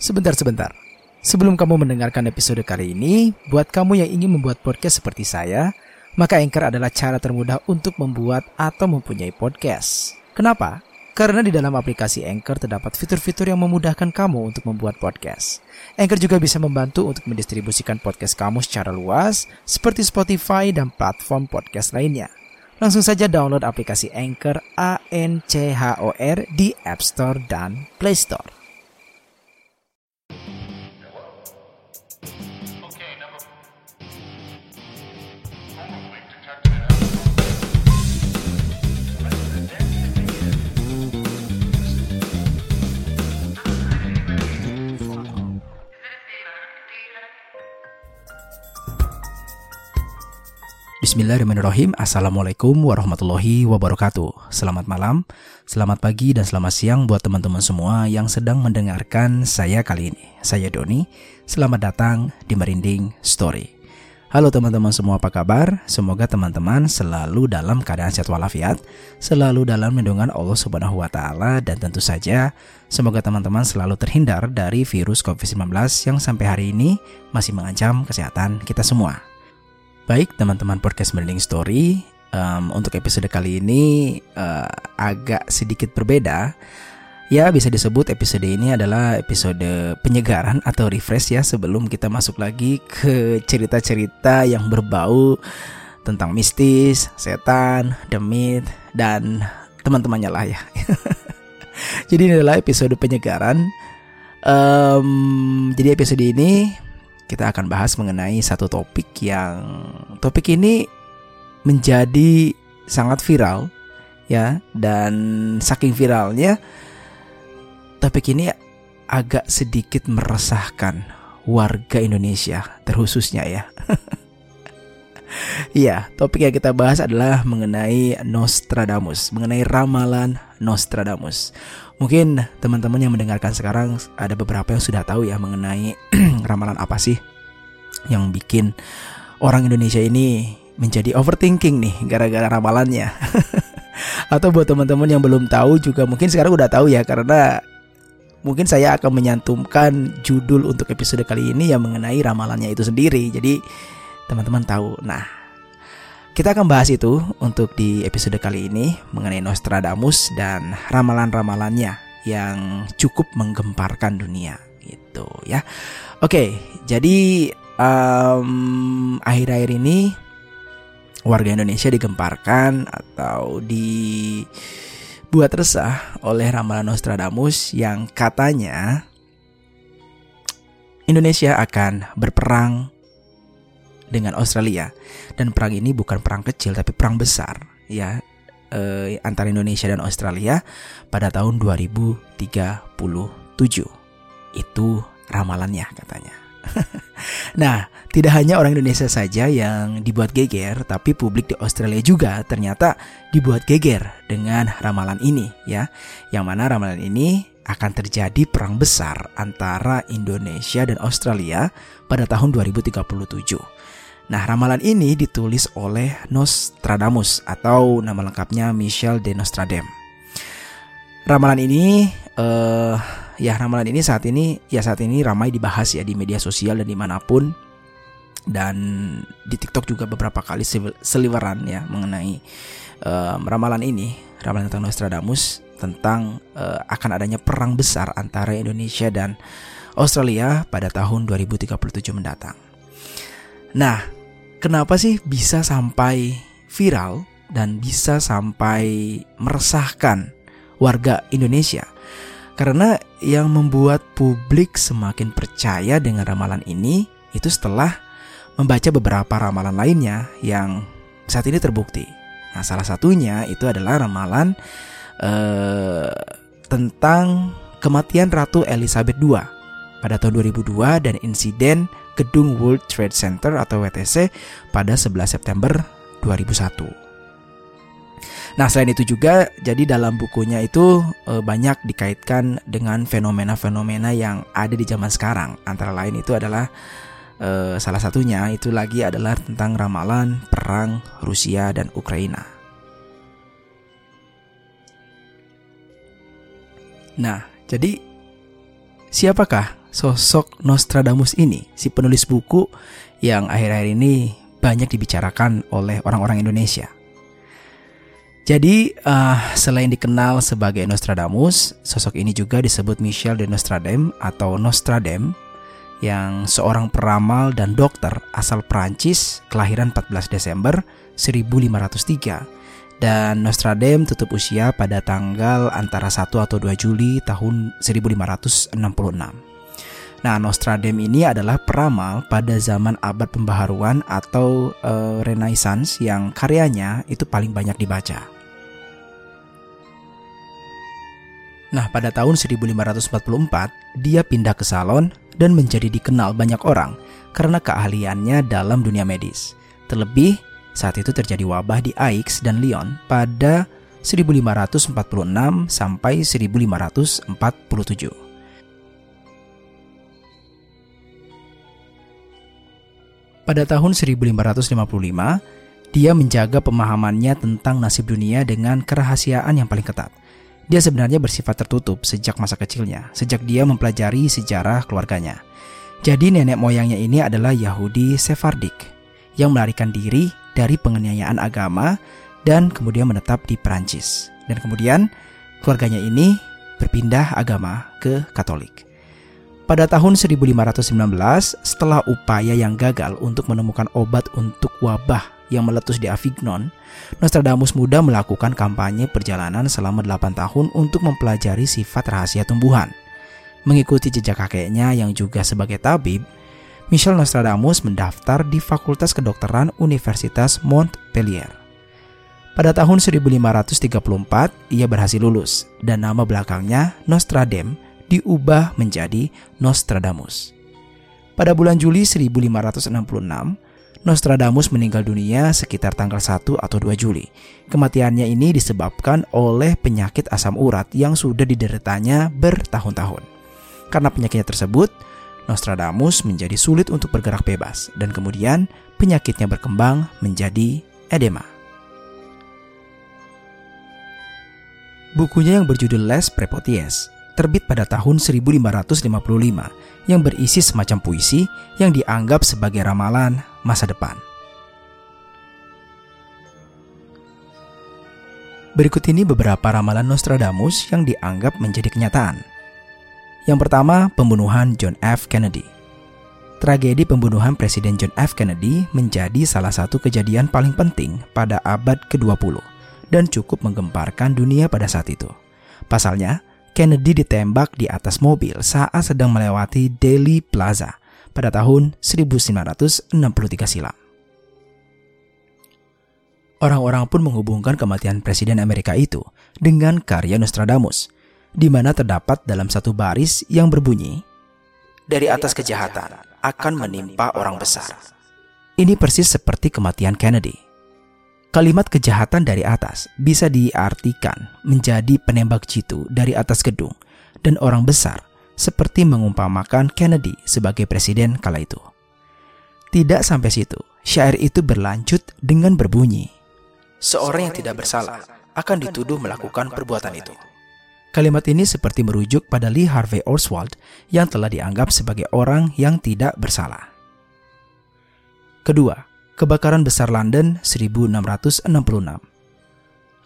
Sebentar-sebentar. Sebelum kamu mendengarkan episode kali ini, buat kamu yang ingin membuat podcast seperti saya, maka Anchor adalah cara termudah untuk membuat atau mempunyai podcast. Kenapa? Karena di dalam aplikasi Anchor terdapat fitur-fitur yang memudahkan kamu untuk membuat podcast. Anchor juga bisa membantu untuk mendistribusikan podcast kamu secara luas, seperti Spotify dan platform podcast lainnya. Langsung saja download aplikasi Anchor A N C H O R di App Store dan Play Store. Bismillahirrahmanirrahim. Assalamualaikum warahmatullahi wabarakatuh. Selamat malam, selamat pagi, dan selamat siang buat teman-teman semua yang sedang mendengarkan saya kali ini. Saya Doni, selamat datang di Merinding Story. Halo teman-teman semua apa kabar? Semoga teman-teman selalu dalam keadaan sehat walafiat Selalu dalam lindungan Allah subhanahu wa ta'ala Dan tentu saja semoga teman-teman selalu terhindar dari virus COVID-19 Yang sampai hari ini masih mengancam kesehatan kita semua Baik teman-teman podcast Merinding Story um, Untuk episode kali ini uh, agak sedikit berbeda. Ya bisa disebut episode ini adalah episode penyegaran atau refresh ya Sebelum kita masuk lagi ke cerita-cerita yang berbau Tentang mistis, setan, demit, dan teman-temannya lah ya. Jadi ini adalah episode penyegaran. Um, Jadi episode ini kita akan bahas mengenai satu topik yang topik ini menjadi sangat viral ya dan saking viralnya topik ini agak sedikit meresahkan warga Indonesia terkhususnya ya. Iya, topik yang kita bahas adalah mengenai Nostradamus, mengenai ramalan Nostradamus. Mungkin teman-teman yang mendengarkan sekarang ada beberapa yang sudah tahu ya mengenai ramalan apa sih yang bikin orang Indonesia ini menjadi overthinking nih gara-gara ramalannya. Atau buat teman-teman yang belum tahu juga mungkin sekarang udah tahu ya karena mungkin saya akan menyantumkan judul untuk episode kali ini yang mengenai ramalannya itu sendiri. Jadi teman-teman tahu. Nah, kita akan bahas itu untuk di episode kali ini mengenai Nostradamus dan ramalan-ramalannya yang cukup menggemparkan dunia gitu ya. Oke, jadi um, akhir-akhir ini warga Indonesia digemparkan atau dibuat resah oleh ramalan Nostradamus yang katanya Indonesia akan berperang dengan Australia dan perang ini bukan perang kecil tapi perang besar ya eh, antara Indonesia dan Australia pada tahun 2037 itu ramalannya katanya. nah, tidak hanya orang Indonesia saja yang dibuat geger, tapi publik di Australia juga ternyata dibuat geger dengan ramalan ini ya. Yang mana ramalan ini akan terjadi perang besar antara Indonesia dan Australia pada tahun 2037. Nah, ramalan ini ditulis oleh Nostradamus atau nama lengkapnya Michel de Nostradam. Ramalan ini uh, ya ramalan ini saat ini ya saat ini ramai dibahas ya di media sosial dan di mana pun dan di TikTok juga beberapa kali seliweran ya mengenai uh, ramalan ini ramalan tentang Nostradamus tentang uh, akan adanya perang besar antara Indonesia dan Australia pada tahun 2037 mendatang. Nah, kenapa sih bisa sampai viral dan bisa sampai meresahkan warga Indonesia? Karena yang membuat publik semakin percaya dengan ramalan ini itu setelah membaca beberapa ramalan lainnya yang saat ini terbukti. Nah, salah satunya itu adalah ramalan eh, tentang kematian Ratu Elizabeth II pada tahun 2002 dan insiden gedung World Trade Center atau WTC pada 11 September 2001. Nah, selain itu juga jadi dalam bukunya itu e, banyak dikaitkan dengan fenomena-fenomena yang ada di zaman sekarang. Antara lain itu adalah e, salah satunya itu lagi adalah tentang ramalan perang Rusia dan Ukraina. Nah, jadi siapakah sosok Nostradamus ini, si penulis buku yang akhir-akhir ini banyak dibicarakan oleh orang-orang Indonesia. Jadi, uh, selain dikenal sebagai Nostradamus, sosok ini juga disebut Michel de Nostradam atau Nostradam, yang seorang peramal dan dokter asal Prancis, kelahiran 14 Desember 1503. Dan Nostradam tutup usia pada tanggal antara 1 atau 2 Juli tahun 1566. Nah, Nostradam ini adalah peramal pada zaman abad pembaharuan atau uh, Renaissance yang karyanya itu paling banyak dibaca. Nah, pada tahun 1544, dia pindah ke Salon dan menjadi dikenal banyak orang karena keahliannya dalam dunia medis. Terlebih, saat itu terjadi wabah di Aix dan Lyon pada 1546 sampai 1547. Pada tahun 1555, dia menjaga pemahamannya tentang nasib dunia dengan kerahasiaan yang paling ketat. Dia sebenarnya bersifat tertutup sejak masa kecilnya, sejak dia mempelajari sejarah keluarganya. Jadi nenek moyangnya ini adalah Yahudi Sephardik yang melarikan diri dari penganiayaan agama dan kemudian menetap di Perancis. Dan kemudian keluarganya ini berpindah agama ke Katolik. Pada tahun 1519, setelah upaya yang gagal untuk menemukan obat untuk wabah yang meletus di Avignon, Nostradamus muda melakukan kampanye perjalanan selama 8 tahun untuk mempelajari sifat rahasia tumbuhan. Mengikuti jejak kakeknya yang juga sebagai tabib, Michel Nostradamus mendaftar di Fakultas Kedokteran Universitas Montpellier. Pada tahun 1534, ia berhasil lulus dan nama belakangnya Nostradem diubah menjadi Nostradamus. Pada bulan Juli 1566, Nostradamus meninggal dunia sekitar tanggal 1 atau 2 Juli. Kematiannya ini disebabkan oleh penyakit asam urat yang sudah dideritanya bertahun-tahun. Karena penyakitnya tersebut, Nostradamus menjadi sulit untuk bergerak bebas dan kemudian penyakitnya berkembang menjadi edema. Bukunya yang berjudul Les Prepoties terbit pada tahun 1555 yang berisi semacam puisi yang dianggap sebagai ramalan masa depan. Berikut ini beberapa ramalan Nostradamus yang dianggap menjadi kenyataan. Yang pertama, pembunuhan John F. Kennedy. Tragedi pembunuhan Presiden John F. Kennedy menjadi salah satu kejadian paling penting pada abad ke-20 dan cukup menggemparkan dunia pada saat itu. Pasalnya, Kennedy ditembak di atas mobil saat sedang melewati Delhi Plaza pada tahun 1963 silam. Orang-orang pun menghubungkan kematian Presiden Amerika itu dengan karya Nostradamus, di mana terdapat dalam satu baris yang berbunyi, Dari atas kejahatan akan menimpa orang besar. Ini persis seperti kematian Kennedy. Kalimat kejahatan dari atas bisa diartikan menjadi penembak jitu dari atas gedung dan orang besar seperti mengumpamakan Kennedy sebagai presiden kala itu. Tidak sampai situ, syair itu berlanjut dengan berbunyi, Seorang yang tidak bersalah akan dituduh melakukan perbuatan itu. Kalimat ini seperti merujuk pada Lee Harvey Oswald yang telah dianggap sebagai orang yang tidak bersalah. Kedua, Kebakaran Besar London 1666.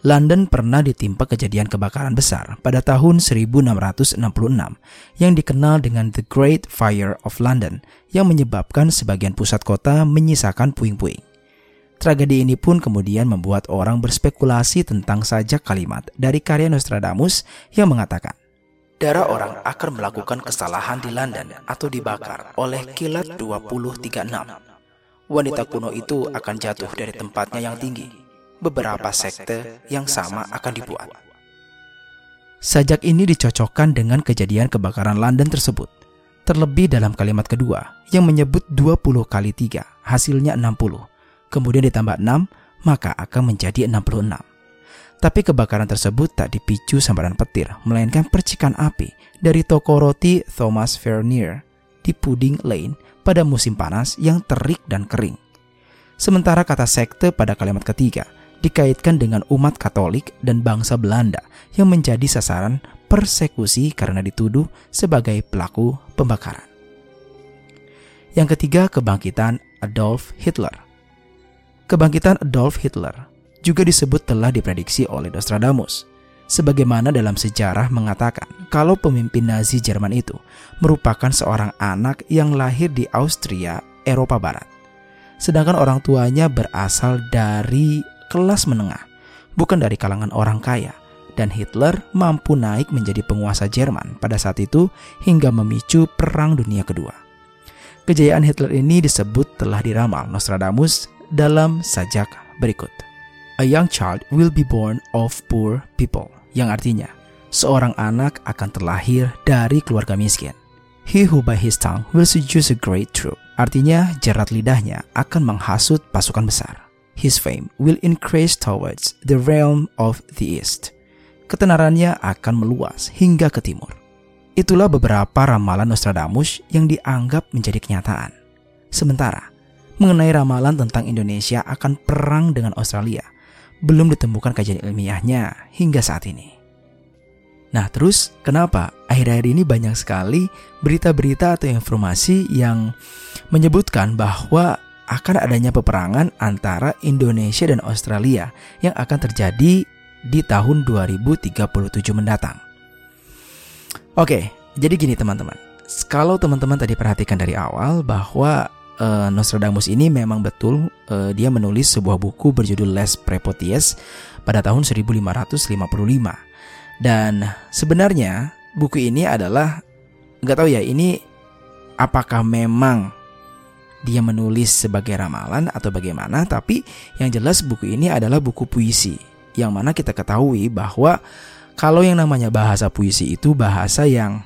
London pernah ditimpa kejadian kebakaran besar pada tahun 1666 yang dikenal dengan The Great Fire of London yang menyebabkan sebagian pusat kota menyisakan puing-puing. Tragedi ini pun kemudian membuat orang berspekulasi tentang sajak kalimat dari karya Nostradamus yang mengatakan, Darah orang akan melakukan kesalahan di London atau dibakar oleh kilat 2036 wanita kuno itu akan jatuh dari tempatnya yang tinggi. Beberapa sekte yang sama akan dibuat. Sajak ini dicocokkan dengan kejadian kebakaran London tersebut. Terlebih dalam kalimat kedua yang menyebut 20 kali 3 hasilnya 60. Kemudian ditambah 6 maka akan menjadi 66. Tapi kebakaran tersebut tak dipicu sambaran petir, melainkan percikan api dari toko roti Thomas Vernier di Pudding Lane pada musim panas yang terik dan kering. Sementara kata sekte pada kalimat ketiga dikaitkan dengan umat Katolik dan bangsa Belanda yang menjadi sasaran persekusi karena dituduh sebagai pelaku pembakaran. Yang ketiga, kebangkitan Adolf Hitler. Kebangkitan Adolf Hitler juga disebut telah diprediksi oleh Nostradamus. Sebagaimana dalam sejarah mengatakan kalau pemimpin Nazi Jerman itu merupakan seorang anak yang lahir di Austria, Eropa Barat. Sedangkan orang tuanya berasal dari kelas menengah, bukan dari kalangan orang kaya. Dan Hitler mampu naik menjadi penguasa Jerman pada saat itu hingga memicu Perang Dunia Kedua. Kejayaan Hitler ini disebut telah diramal Nostradamus dalam sajak berikut. A young child will be born of poor people, yang artinya seorang anak akan terlahir dari keluarga miskin. He who by his tongue will seduce a great troop, artinya jerat lidahnya akan menghasut pasukan besar his fame will increase towards the realm of the east. Ketenarannya akan meluas hingga ke timur. Itulah beberapa ramalan Nostradamus yang dianggap menjadi kenyataan. Sementara, mengenai ramalan tentang Indonesia akan perang dengan Australia, belum ditemukan kajian ilmiahnya hingga saat ini. Nah terus kenapa akhir-akhir ini banyak sekali berita-berita atau informasi yang menyebutkan bahwa akan adanya peperangan antara Indonesia dan Australia yang akan terjadi di tahun 2037 mendatang. Oke, jadi gini teman-teman. Kalau teman-teman tadi perhatikan dari awal bahwa uh, Nostradamus ini memang betul uh, dia menulis sebuah buku berjudul Les Prepoties pada tahun 1555. Dan sebenarnya buku ini adalah nggak tahu ya ini apakah memang dia menulis sebagai ramalan atau bagaimana, tapi yang jelas buku ini adalah buku puisi. Yang mana kita ketahui bahwa kalau yang namanya bahasa puisi itu bahasa yang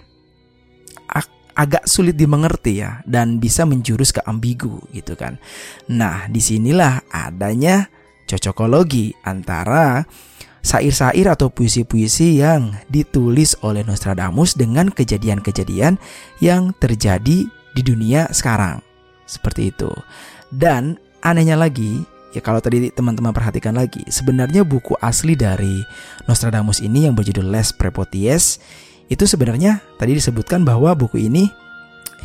agak sulit dimengerti ya dan bisa menjurus ke ambigu gitu kan. Nah, di sinilah adanya cocokologi antara sair-sair atau puisi-puisi yang ditulis oleh Nostradamus dengan kejadian-kejadian yang terjadi di dunia sekarang. Seperti itu. Dan anehnya lagi, ya kalau tadi teman-teman perhatikan lagi, sebenarnya buku asli dari Nostradamus ini yang berjudul Les Prepoties itu sebenarnya tadi disebutkan bahwa buku ini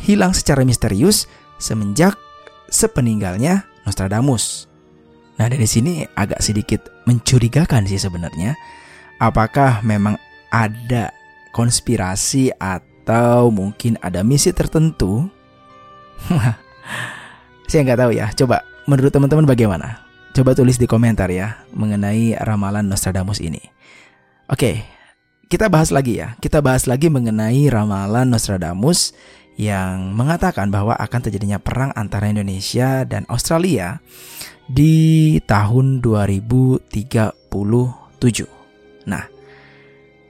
hilang secara misterius semenjak sepeninggalnya Nostradamus. Nah dari sini agak sedikit mencurigakan sih sebenarnya. Apakah memang ada konspirasi atau mungkin ada misi tertentu? Saya nggak tahu ya. Coba menurut teman-teman bagaimana? Coba tulis di komentar ya mengenai ramalan Nostradamus ini. Oke, kita bahas lagi ya. Kita bahas lagi mengenai ramalan Nostradamus yang mengatakan bahwa akan terjadinya perang antara Indonesia dan Australia di tahun 2037. Nah,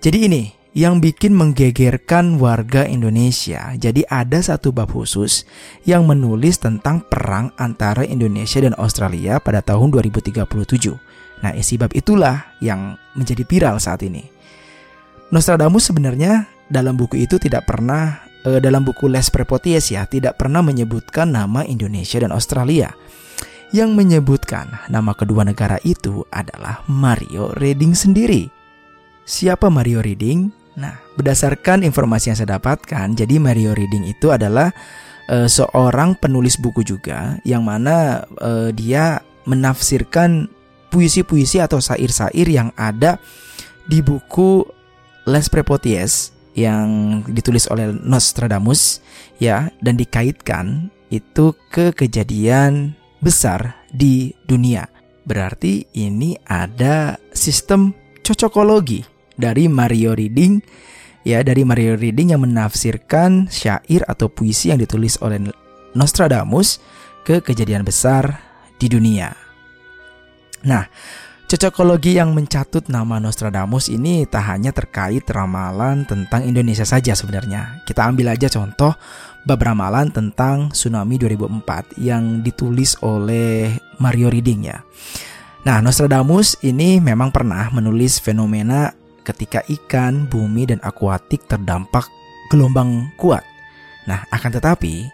jadi ini yang bikin menggegerkan warga Indonesia. Jadi ada satu bab khusus yang menulis tentang perang antara Indonesia dan Australia pada tahun 2037. Nah, isi bab itulah yang menjadi viral saat ini. Nostradamus sebenarnya dalam buku itu tidak pernah eh, dalam buku Les Prepoties ya, tidak pernah menyebutkan nama Indonesia dan Australia. Yang menyebutkan nama kedua negara itu adalah Mario Reading sendiri. Siapa Mario Reading? Nah, berdasarkan informasi yang saya dapatkan, jadi Mario Reading itu adalah uh, seorang penulis buku juga yang mana uh, dia menafsirkan puisi-puisi atau sair-sair yang ada di buku Les Prepoties yang ditulis oleh Nostradamus ya dan dikaitkan itu ke kejadian besar di dunia. Berarti ini ada sistem cocokologi dari Mario Reading ya dari Mario Reading yang menafsirkan syair atau puisi yang ditulis oleh Nostradamus ke kejadian besar di dunia. Nah, cocokologi yang mencatut nama Nostradamus ini tak hanya terkait ramalan tentang Indonesia saja sebenarnya. Kita ambil aja contoh bab ramalan tentang tsunami 2004 yang ditulis oleh Mario Reading ya. Nah, Nostradamus ini memang pernah menulis fenomena ketika ikan, bumi, dan akuatik terdampak gelombang kuat. Nah, akan tetapi,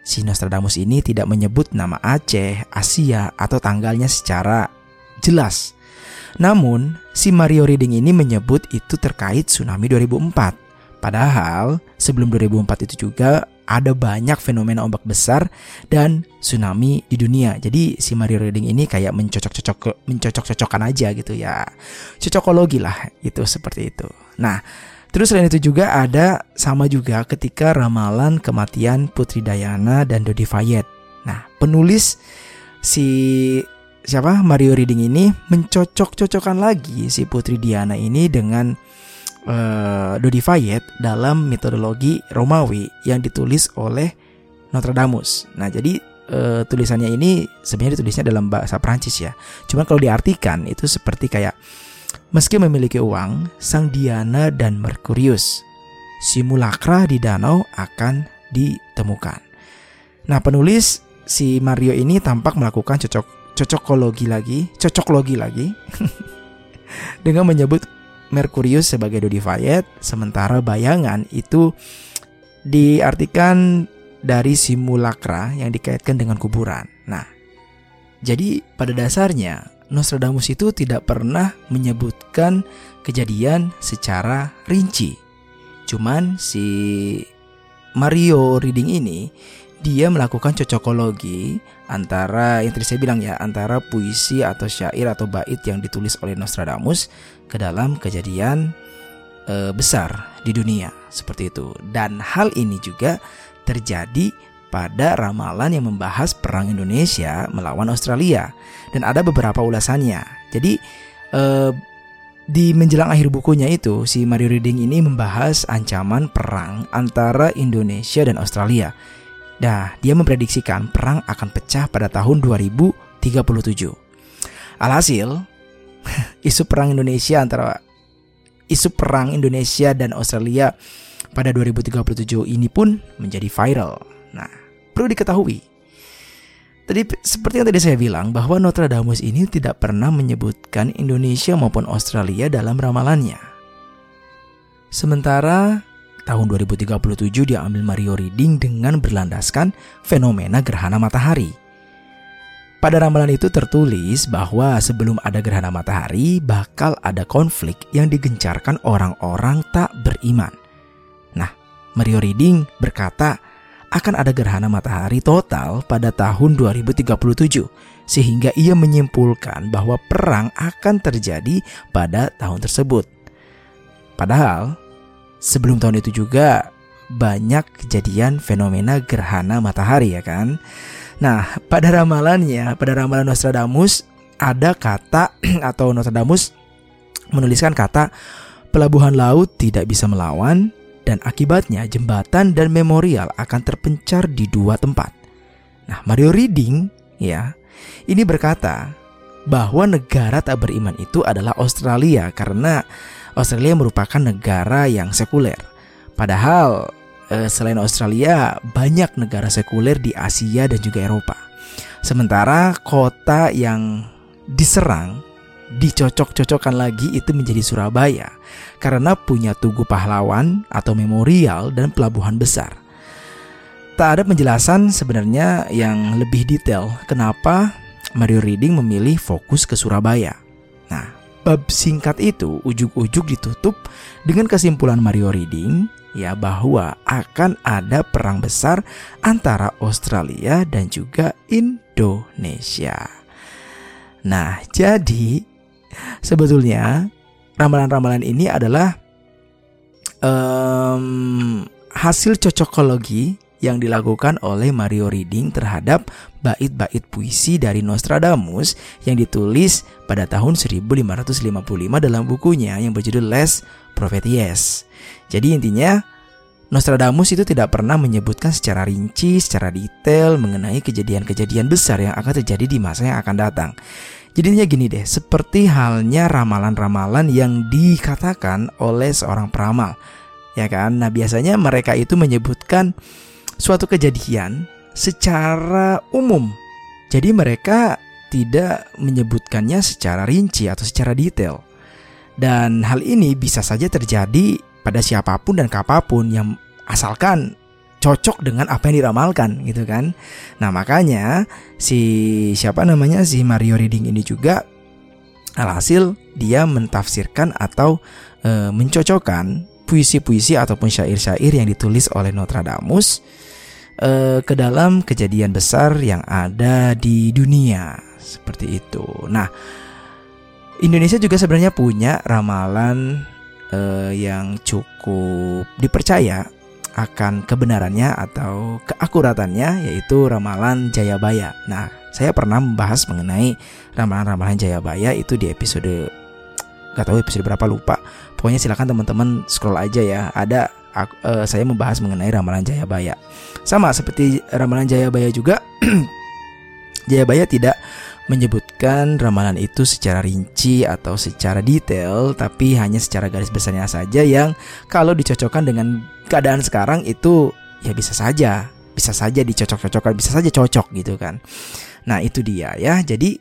si Nostradamus ini tidak menyebut nama Aceh, Asia, atau tanggalnya secara jelas. Namun, si Mario Reading ini menyebut itu terkait tsunami 2004. Padahal, sebelum 2004 itu juga ada banyak fenomena ombak besar dan tsunami di dunia. Jadi si Mario Reading ini kayak mencocok-cocok mencocok-cocokkan aja gitu ya. Cocokologi lah itu seperti itu. Nah, terus selain itu juga ada sama juga ketika ramalan kematian Putri Diana dan Dodi Fayed. Nah, penulis si siapa Mario Reading ini mencocok-cocokkan lagi si Putri Diana ini dengan uh, Dodi Fayed dalam metodologi Romawi yang ditulis oleh Nostradamus. Nah, jadi uh, tulisannya ini sebenarnya ditulisnya dalam bahasa Prancis ya. Cuman kalau diartikan itu seperti kayak meski memiliki uang, Sang Diana dan Merkurius simulakra di danau akan ditemukan. Nah, penulis si Mario ini tampak melakukan cocok cocokologi lagi, cocoklogi lagi dengan menyebut Merkurius sebagai Dodi Fayed, sementara bayangan itu diartikan dari simulakra yang dikaitkan dengan kuburan. Nah, jadi pada dasarnya Nostradamus itu tidak pernah menyebutkan kejadian secara rinci. Cuman si Mario Reading ini dia melakukan cocokologi antara yang tadi saya bilang ya antara puisi atau syair atau bait yang ditulis oleh Nostradamus ke dalam kejadian e, besar di dunia. Seperti itu. Dan hal ini juga terjadi pada ramalan yang membahas perang Indonesia melawan Australia. Dan ada beberapa ulasannya. Jadi e, di menjelang akhir bukunya itu, si Mario Reading ini membahas ancaman perang antara Indonesia dan Australia Nah, dia memprediksikan perang akan pecah pada tahun 2037. Alhasil, isu perang Indonesia antara isu perang Indonesia dan Australia pada 2037 ini pun menjadi viral. Nah, perlu diketahui. Tadi seperti yang tadi saya bilang bahwa Nostradamus ini tidak pernah menyebutkan Indonesia maupun Australia dalam ramalannya. Sementara tahun 2037 diambil Mario Reading dengan berlandaskan fenomena gerhana matahari. Pada ramalan itu tertulis bahwa sebelum ada gerhana matahari bakal ada konflik yang digencarkan orang-orang tak beriman. Nah, Mario Reading berkata akan ada gerhana matahari total pada tahun 2037 sehingga ia menyimpulkan bahwa perang akan terjadi pada tahun tersebut. Padahal sebelum tahun itu juga banyak kejadian fenomena gerhana matahari ya kan. Nah, pada ramalannya, pada ramalan Nostradamus ada kata atau Nostradamus menuliskan kata pelabuhan laut tidak bisa melawan dan akibatnya jembatan dan memorial akan terpencar di dua tempat. Nah, Mario Reading ya, ini berkata bahwa negara tak beriman itu adalah Australia karena Australia merupakan negara yang sekuler. Padahal eh, selain Australia banyak negara sekuler di Asia dan juga Eropa. Sementara kota yang diserang dicocok-cocokkan lagi itu menjadi Surabaya karena punya tugu pahlawan atau memorial dan pelabuhan besar. Tak ada penjelasan sebenarnya yang lebih detail kenapa Mario Reading memilih fokus ke Surabaya. Bab singkat itu ujuk-ujuk ditutup dengan kesimpulan Mario Reading ya bahwa akan ada perang besar antara Australia dan juga Indonesia. Nah, jadi sebetulnya ramalan-ramalan ini adalah um, hasil cocokologi yang dilakukan oleh Mario Reading terhadap bait-bait puisi dari Nostradamus yang ditulis pada tahun 1555 dalam bukunya yang berjudul Les Prophéties. Jadi intinya Nostradamus itu tidak pernah menyebutkan secara rinci, secara detail mengenai kejadian-kejadian besar yang akan terjadi di masa yang akan datang. Jadinya gini deh, seperti halnya ramalan-ramalan yang dikatakan oleh seorang peramal. Ya kan? Nah, biasanya mereka itu menyebutkan suatu kejadian secara umum. Jadi mereka tidak menyebutkannya secara rinci atau secara detail. Dan hal ini bisa saja terjadi pada siapa pun dan kapan pun yang asalkan cocok dengan apa yang diramalkan gitu kan. Nah, makanya si siapa namanya si Mario Reading ini juga Alhasil dia mentafsirkan atau e, mencocokkan puisi-puisi ataupun syair-syair yang ditulis oleh Nostradamus e, ke dalam kejadian besar yang ada di dunia seperti itu. Nah, Indonesia juga sebenarnya punya ramalan e, yang cukup dipercaya akan kebenarannya atau keakuratannya yaitu ramalan Jayabaya. Nah, saya pernah membahas mengenai ramalan-ramalan Jayabaya itu di episode gak tahu episode berapa lupa. Pokoknya silakan teman-teman scroll aja ya. Ada uh, saya membahas mengenai ramalan Jayabaya. Sama seperti ramalan Jayabaya juga Jayabaya tidak menyebutkan ramalan itu secara rinci atau secara detail, tapi hanya secara garis besarnya saja yang kalau dicocokkan dengan keadaan sekarang itu ya bisa saja, bisa saja dicocok-cocokkan, bisa saja cocok gitu kan. Nah, itu dia ya. Jadi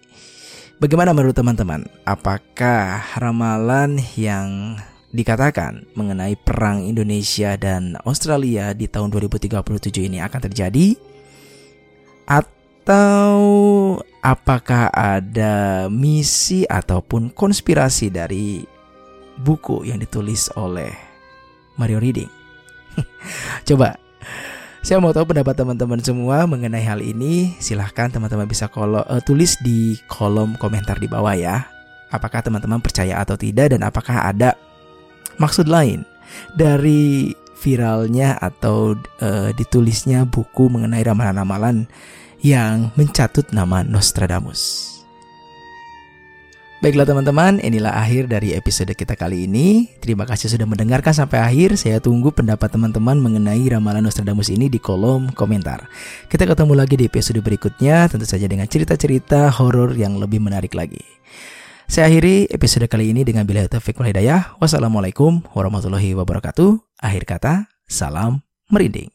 bagaimana menurut teman-teman? Apakah ramalan yang dikatakan mengenai perang Indonesia dan Australia di tahun 2037 ini akan terjadi? Atau apakah ada misi ataupun konspirasi dari buku yang ditulis oleh Mario Reading? Coba saya mau tahu pendapat teman-teman semua mengenai hal ini. Silahkan teman-teman bisa kolo, uh, tulis di kolom komentar di bawah ya. Apakah teman-teman percaya atau tidak dan apakah ada maksud lain dari viralnya atau uh, ditulisnya buku mengenai ramalan-ramalan yang mencatut nama Nostradamus. Baiklah teman-teman, inilah akhir dari episode kita kali ini. Terima kasih sudah mendengarkan sampai akhir. Saya tunggu pendapat teman-teman mengenai ramalan Nostradamus ini di kolom komentar. Kita ketemu lagi di episode berikutnya, tentu saja dengan cerita-cerita horor yang lebih menarik lagi. Saya akhiri episode kali ini dengan bila taufik hidayah. Wassalamualaikum warahmatullahi wabarakatuh. Akhir kata, salam merinding.